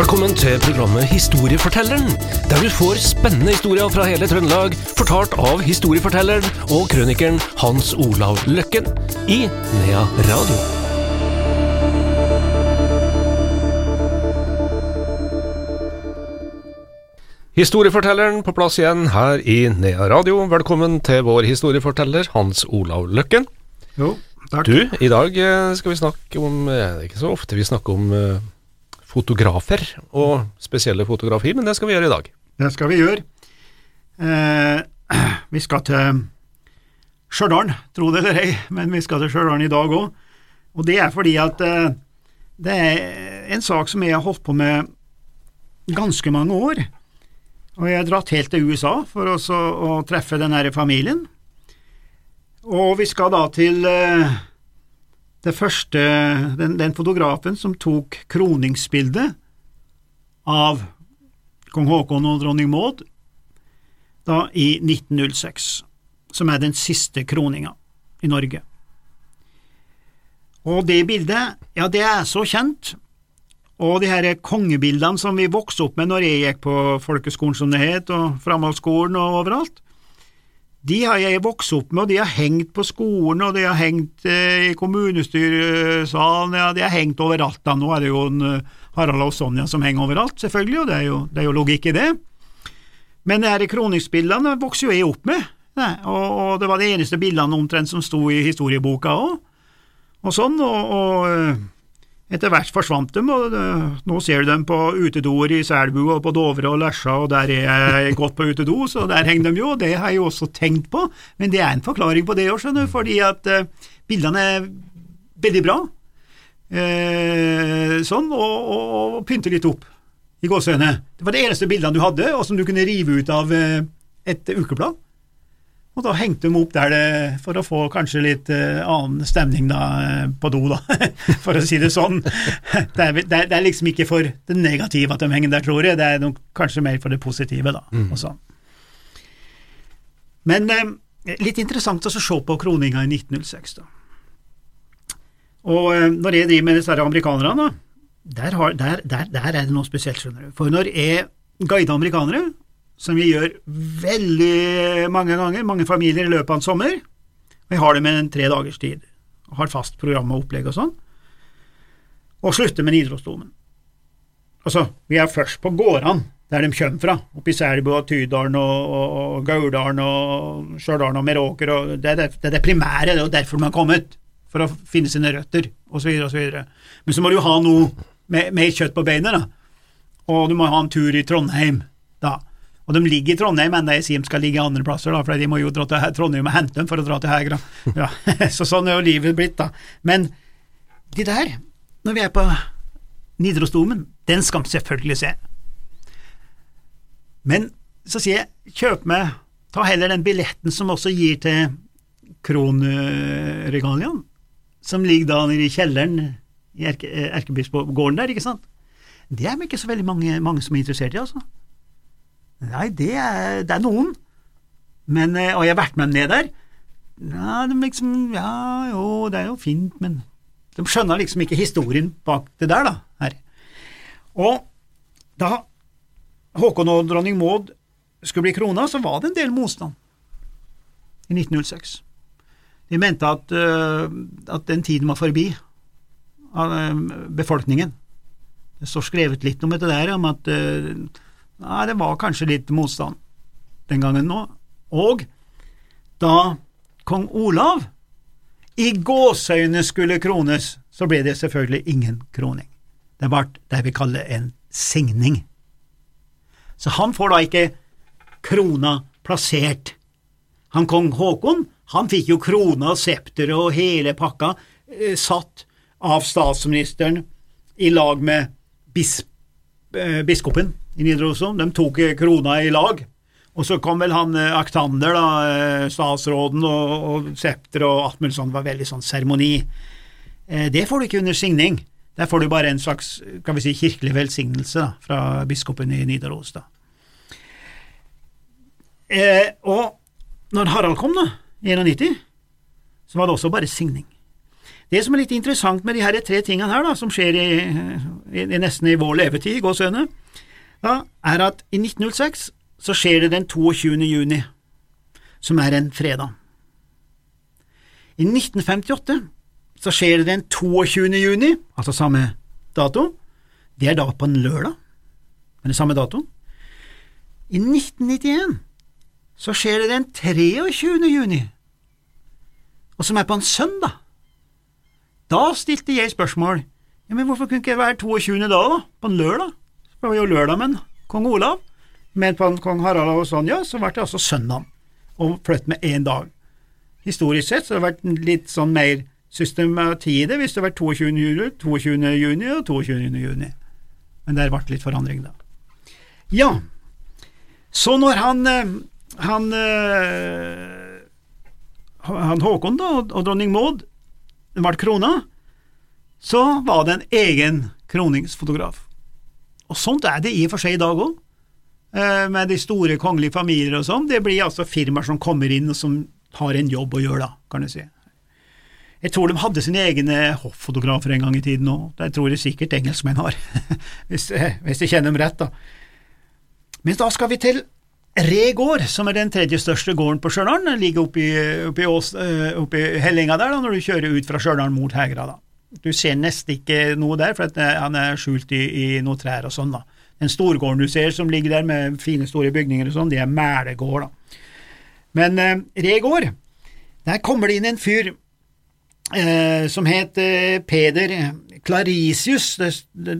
Velkommen til programmet Historiefortelleren, der du får spennende historier fra hele Trøndelag, fortalt av historiefortelleren og krønikeren Hans Olav Løkken i Nea Radio. Historiefortelleren på plass igjen her i Nea Radio. Velkommen til vår historieforteller Hans Olav Løkken. Jo, takk. Du, i dag eh, skal vi snakke om eh, Det er ikke så ofte vi snakker om eh, fotografer og spesielle fotografi, men det skal vi gjøre i dag. Det skal vi gjøre. Eh, vi skal til Stjørdal, tro det eller ei, men vi skal til Stjørdal i dag òg. Og det er fordi at eh, det er en sak som jeg har holdt på med ganske mange år. Og jeg har dratt helt til USA for å treffe den denne familien. Og vi skal da til eh, første den, den fotografen som tok kroningsbildet av kong Haakon og dronning Maud da i 1906, som er den siste kroninga i Norge. Og det bildet, ja, det er så kjent, og de her kongebildene som vi vokste opp med når jeg gikk på folkeskolen, som det het, og framhaldsskolen og overalt, de har jeg vokst opp med, og de har hengt på skolen, og de har hengt eh, i kommunestyresalen, ja, de har hengt overalt. da. Nå er det jo en, eh, Harald og Sonja som henger overalt, selvfølgelig, og det er jo, det er jo logikk i det. Men de kroningsbildene vokser jo jeg opp med, nei, og, og, det var de eneste bildene omtrent som sto i historieboka òg, og sånn, og, og eh, etter hvert forsvant de, og uh, nå ser du dem på utedoer i Selbu og på Dovre og Lesja, og der er jeg godt på utedo, så der henger de jo, og det har jeg jo også tenkt på, men det er en forklaring på det òg, skjønner du, fordi at uh, bildene er veldig bra, eh, sånn, og, og, og pynter litt opp i gåseøynene. Det var de eneste bildene du hadde, og som du kunne rive ut av et ukeblad. Og da hengte de opp der det, for å få kanskje litt uh, annen stemning da, på do, da, for å si det sånn. Det er, det, er, liksom ikke for det negative at de henger der, tror jeg, det er nok kanskje mer for det positive, da. Mm. Og sånn. Men uh, litt interessant å se på kroninga i 1906, da. Og uh, når jeg driver med disse amerikanerne, da, der, har, der, der, der er det noe spesielt, skjønner du. For når jeg guider amerikanere, som vi gjør veldig mange ganger, mange familier i løpet av en sommer. Jeg har det med en tre dagers tid, har fast program og opplegg og sånn. Og slutter med Nidarosdomen. Altså, vi er først på gårdene, der de kommer fra, oppe i Selbu og Tydalen og, og, og Gauldalen og Stjørdal og Meråker, og det er det, det er det primære, det er derfor de har kommet, for å finne sine røtter, osv., osv. Men så må du jo ha noe med kjøtt på beinet, da, og du må ha en tur i Trondheim, da. Og de ligger i Trondheim, enda jeg sier de skal ligge andre plasser, da, for de må jo dra til Trondheim og hente dem for å dra til Hegra. Ja, så sånn er jo livet blitt, da. Men de der, når vi er på Nidarosdomen, den skal vi selvfølgelig se. Men så sier jeg, kjøp med, ta heller den billetten som også gir til kronregaliene, som ligger da nede i kjelleren i Erke, Erkebispegården der, ikke sant? Det er ikke så veldig mange, mange som er interessert i, altså. Nei, det er, det er noen. Men, eh, og jeg har vært med dem ned der. Ja, de liksom, ja, jo, det er jo fint, men de skjønner liksom ikke historien bak det der, da. Her. Og da Håkon og dronning Maud skulle bli krona, så var det en del motstand i 1906. De mente at, uh, at den tiden var forbi av uh, befolkningen. Det står skrevet litt om dette der, om at Nei, det var kanskje litt motstand den gangen nå. Og da kong Olav i gåseøyne skulle krones, så ble det selvfølgelig ingen kroning. Det ble det vi kaller en signing. Så han får da ikke krona plassert. Han kong Haakon, han fikk jo krona, septeret og hele pakka eh, satt av statsministeren i lag med bisp, eh, biskopen i Nidaros. De tok krona i lag. Og så kom vel han eh, Aktander, da, eh, statsråden, og, og septer og. Det var veldig sånn seremoni. Eh, det får du ikke under signing. Der får du bare en slags kan vi si, kirkelig velsignelse da, fra biskopen i Nidaros. da. Eh, og når Harald kom, da, i 91, så var det også bare signing. Det som er litt interessant med de her tre tingene her, da, som skjer i, i, i nesten i vår levetid, i gåsehudene, da, er at i 1906 så skjer det den 22. juni, som er en fredag. I 1958 så skjer det den 22. juni, altså samme dato. Det er da på en lørdag, men det er samme dato. I 1991 så skjer det den 23. juni, og som er på en søndag. Da stilte jeg spørsmål, ja, men hvorfor kunne ikke det være 22. da, da, på en lørdag? Det var jo lørdag men kong Olav, men på kong Harald og Sonja så ble det altså søndag, og flytt med én dag. Historisk sett så har det vært litt sånn mer systemati i det hvis det har vært 22. juni, 22. juni og 22. juni. Men der ble det litt forandring, da. Ja, så når han eh, han, eh, han Håkon da, og dronning Maud ble krona, så var det en egen kroningsfotograf. Og sånt er det i og for seg i dag òg, eh, med de store kongelige familier og sånn. Det blir altså firmaer som kommer inn og som har en jobb å gjøre, da, kan du si. Jeg tror de hadde sine egne hoffotografer en gang i tiden òg, det tror jeg sikkert engelskmenn har, hvis, hvis jeg kjenner dem rett, da. Men da skal vi til Re gård, som er den tredje største gården på Stjørdal. Ligger oppi, oppi, oppi hellinga der, da, når du kjører ut fra Stjørdal mot Hegra. da. Du ser nesten ikke noe der, for han er skjult i, i noen trær og sånn. da. Den storgården du ser som ligger der med fine, store bygninger og sånn, det er Mælegård. da. Men eh, Regård, der kommer det inn en fyr eh, som het eh, Peder Clarisius.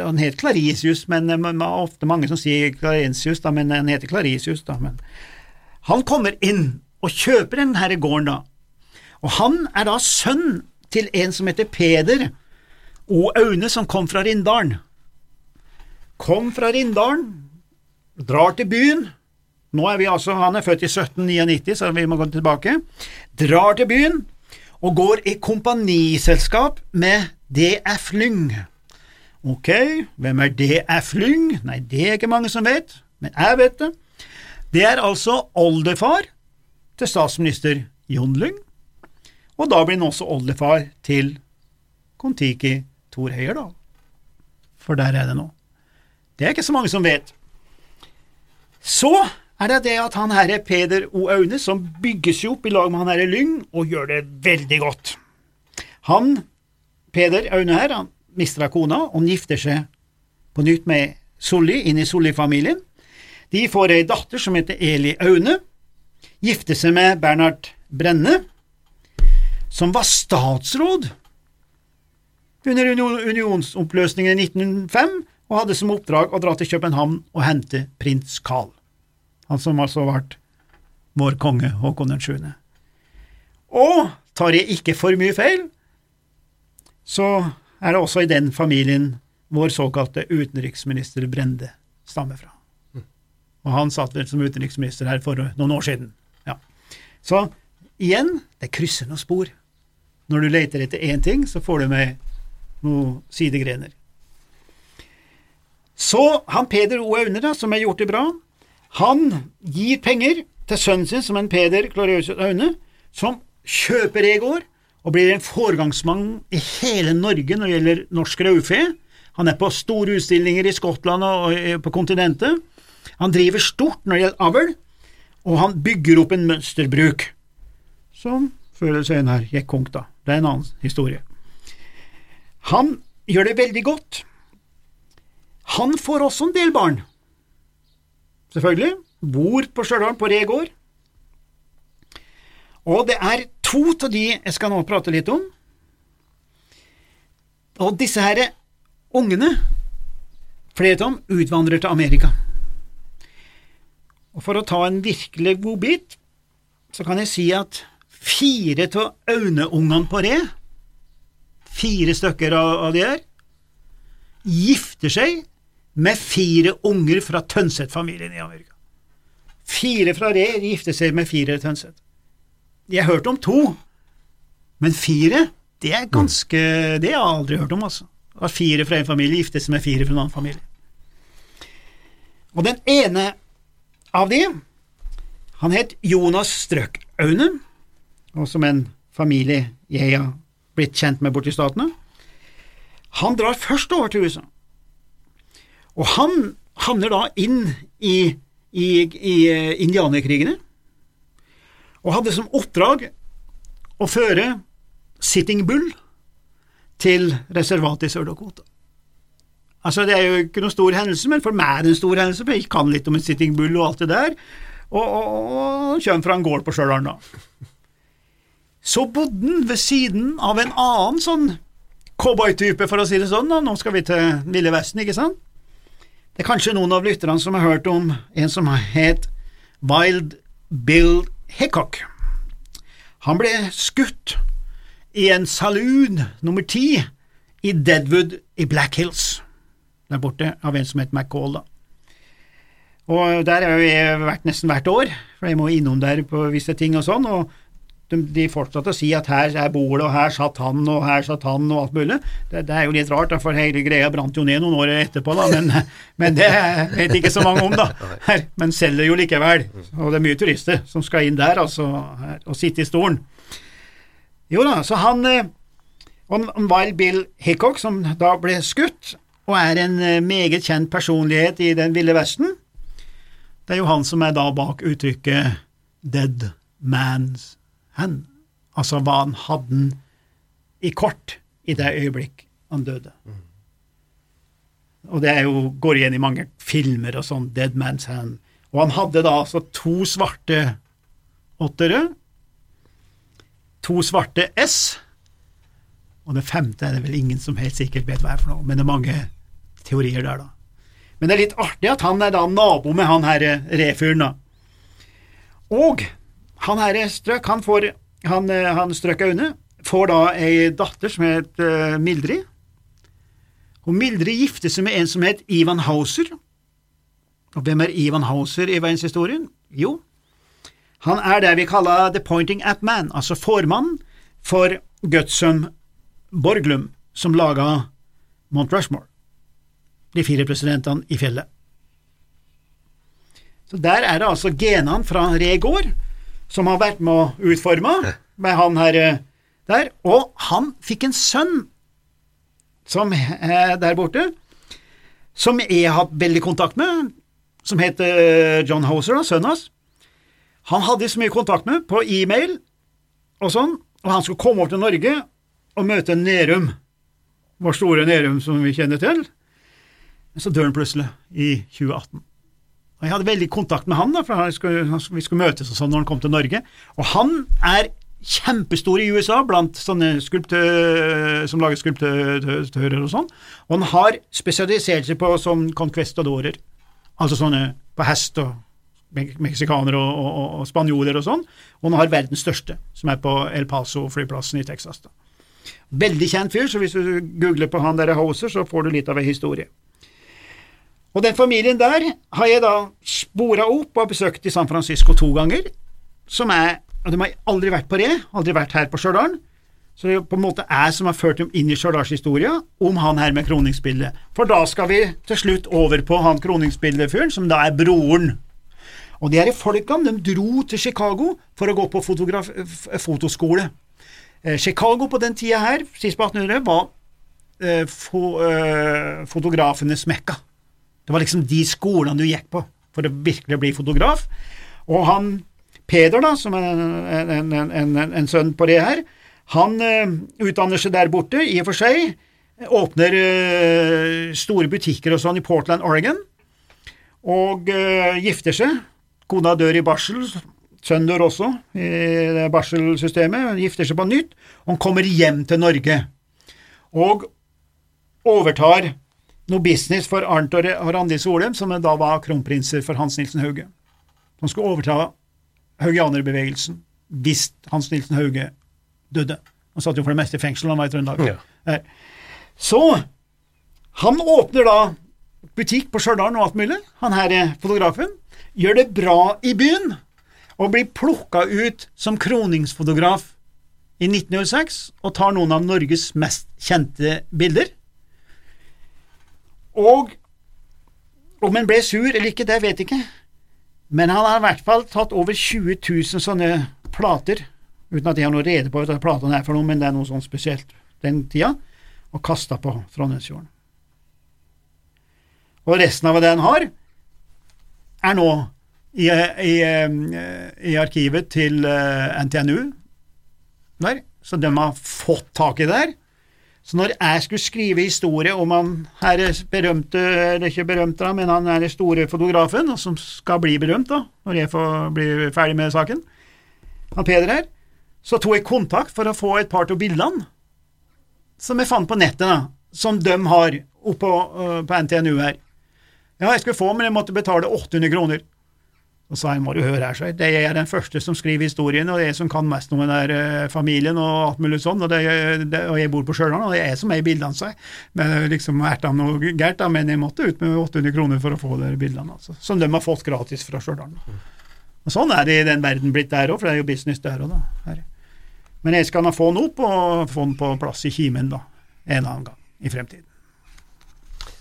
Han het Clarisius, men det er ofte mange som sier Clarentius, da, men han heter Clarisius. Da, men. Han kommer inn og kjøper denne gården, da. Og han er da sønn til en som heter Peder O. Aune, som kom fra Rindalen. Kom fra Rindalen, drar til byen. Nå er vi altså, Han er født i 1799, så vi må gå tilbake. Drar til byen og går i kompaniselskap med D.F. Lyng. Ok, hvem er D.F. Lyng? Nei, det er ikke mange som vet, men jeg vet det. Det er altså oldefar til statsminister Jon Lyng, og da blir han også oldefar til Kon-Tiki Thor Heyerdahl. For der er det nå. Det er ikke så mange som vet. Så er det det at han herre Peder O. Aune, som bygges jo opp i lag med han herre Lyng, og gjør det veldig godt. Han, Peder Aune her, han mister kona og gifter seg på nytt med Solli, inn i Solli-familien. De får ei datter som heter Eli Aune, gifter seg med Bernhard Brenne, som var statsråd under unionsoppløsningen i 1905, og hadde som oppdrag å dra til København og hente prins Carl han som altså ble vår konge Håkon 7. Og tar jeg ikke for mye feil, så er det også i den familien vår såkalte utenriksminister Brende stammer fra. Og han satt vel som utenriksminister her for noen år siden. Ja. Så igjen, det krysser noen spor. Når du leter etter én ting, så får du med noen sidegrener. Så han Peder O. Aune, da, som har gjort det bra, han gir penger til sønnen sin, som en Peder Gloriøs Aune, som kjøper Egor og blir en foregangsmann i hele Norge når det gjelder norsk raufe. Han er på store utstillinger i Skottland og på kontinentet. Han driver stort når det gjelder avl, og han bygger opp en mønsterbruk, som før eller senere gikk konk, da. Det er en annen historie. Han gjør det veldig godt. Han får også en del barn selvfølgelig, bor på Stjørdal, på Re gård. Og det er to av de jeg skal nå prate litt om. Og disse her ungene, flere av dem, utvandrer til Amerika. Og for å ta en virkelig godbit, så kan jeg si at fire av Aune-ungene på Re, fire stykker av de her, gifter seg med fire unger fra Tønseth-familien i Amerika. Fire fra Re gifter seg med fire Tønseth. Jeg har hørt om to, men fire, det er ganske Det har jeg aldri hørt om, altså. At fire fra en familie gifter seg med fire fra en annen familie. Og den ene av de, han het Jonas Strøk-Aune, og som en familie jeg har blitt kjent med borti statene. Han drar først over til USA, og han havner da inn i, i, i eh, indianerkrigene, og hadde som oppdrag å føre Sitting Bull til reservatet i Sør-Dakota. Altså, det er jo ikke noen stor hendelse, men for meg er det en stor hendelse, for jeg kan litt om en Sitting Bull og alt det der, og, og, og kommer fra en gård på Stjørdal, da. Så bodde han ved siden av en annen sånn cowboytype, for å si det sånn, da. nå skal vi til Ville Vesten, ikke sant? Det er kanskje noen av lytterne som har hørt om en som het Wild Bill Hickok. Han ble skutt i en saloon nummer ti i Deadwood i Black Hills, der borte, av en som het McCall, da. Og der har vi vært nesten hvert år, for jeg må innom der på visse ting og sånn, og de, de fortsatte å si at her er bordet, og her satt han, og her satt han, og alt mulig. Det, det er jo litt rart, for hele greia brant jo ned noen år etterpå, da, men, men det vet ikke så mange om, da. Her, men selger jo likevel, og det er mye turister som skal inn der, altså, her, og sitte i stolen. Jo da, så han eh, og Wild Bill Hickok, som da ble skutt, og er en eh, meget kjent personlighet i Den ville vesten, det er jo han som er da bak uttrykket Dead Man's Hand, altså hva han hadde i kort i det øyeblikk han døde. Og det jo, går igjen i mange filmer og sånn, Dead Man's Hand. Og han hadde da altså to svarte åttere, to svarte S, og det femte er det vel ingen som helt sikkert vet hva er for noe, men det er mange teorier der, da. Men det er litt artig at han er da nabo med han her refyren, da. Og han her strøk, han får han, han strøk Aune, får da ei datter som het uh, Mildrid. Og Mildrid gifter seg med en som het Ivan Hauser. Og hvem er Ivan Hauser i verdenshistorien? Jo, han er det vi kaller the pointing at man, altså formannen for Gutsum Borglum, som laga Mount Rushmore, de fire presidentene i fjellet. Så Der er det altså genene fra Re gård som har vært med å utforme med han her der, og han fikk en sønn som er der borte, som jeg har hatt veldig kontakt med, som heter John Hoser, sønnen hans. Han hadde jeg så mye kontakt med på e-mail og sånn, og han skulle komme over til Norge og møte Nerum, vår store Nerum som vi kjenner til. Men så dør han plutselig, i 2018. Og Jeg hadde veldig kontakt med han, da, for skulle, vi skulle møtes og sånn når han kom til Norge. Og han er kjempestor i USA blant sånne skulptører som lager skulptører og sånn, og han har spesialisert seg på sånn conquistadorer, altså sånne på hest og meksikanere og, og, og, spanjoler og sånn, og han har verdens største, som er på El Paso-flyplassen i Texas. da. Veldig kjent fyr, så hvis du googler på han der Hoser, så får du litt av en historie. Og den familien der har jeg da spora opp og besøkt i San Francisco to ganger, som er og De har aldri vært på Re, aldri vært her på Stjørdal. Så det på en måte er som har ført dem inn i Stjørdalshistoria om han her med kroningsbildet. For da skal vi til slutt over på han kroningsbildefyren, som da er broren. Og de her folkene de dro til Chicago for å gå på fotoskole. Eh, Chicago på den tida her, sist på 1800, var eh, eh, fotografenes mekka. Det var liksom de skolene du gikk på for å virkelig bli fotograf. Og han Peder, da, som er en, en, en, en sønn på det her, han uh, utdanner seg der borte, i og for seg. Åpner uh, store butikker og sånn i Portland, Oregon. Og uh, gifter seg. Kona dør i barsel. Sønnen dør også i barselsystemet, barselsystemet. Gifter seg på nytt. Og han kommer hjem til Norge. Og overtar noe business for Arnt og Randi Solheim, som da var kronprinser for Hans Nilsen Hauge. Han skulle overta haugianerbevegelsen hvis Hans Nilsen Hauge døde. Han satt jo for det meste i fengsel, han var i Trøndelag. Ja. Så han åpner da butikk på Stjørdal og alt mulig, han her er fotografen. Gjør det bra i byen, og blir plukka ut som kroningsfotograf i 1906, og tar noen av Norges mest kjente bilder. Og om han ble sur eller ikke, det vet jeg ikke, men han har i hvert fall tatt over 20 000 sånne plater uten at jeg har noe rede på hva platene er for noe, men det er noe sånn spesielt den tida, og kasta på Trondheimsfjorden. Og resten av det han har, er nå i, i, i arkivet til eh, NTNU der, så de har fått tak i det der. Så når jeg skulle skrive historie om han her berømte, eller ikke berømte, da, men han er den store fotografen, og som skal bli berømt da, når jeg får bli ferdig med saken, han Peder her, så tok jeg kontakt for å få et par av bildene som jeg fant på nettet, da, som de har oppå uh, på NTNU her. Ja, jeg skulle få, men jeg måtte betale 800 kroner. Og sa jeg må du høre her, så det er jeg den første som skriver historien, og det er jeg som kan mest om den der uh, familien og alt mulig sånn, og, det, og jeg bor på Stjørdal, og det er jeg som er i bildene, sa jeg. Men liksom erta noe gærent, men jeg måtte ut med 800 kroner for å få de bildene, altså, som de har fått gratis fra Stjørdal. Og Sånn er det i den verden blitt der òg, for det er jo business der òg, da. Her. Men jeg skal nå få den opp, og få den på plass i kimen da, en annen gang i fremtiden.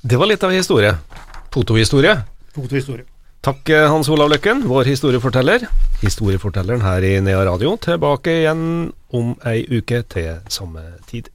Det var litt av historie. Fotohistorie. Fotohistorie. Takk, eh, Hans Olav Løkken, vår historieforteller. Historiefortelleren her i Nea Radio. Tilbake igjen om ei uke til samme tid.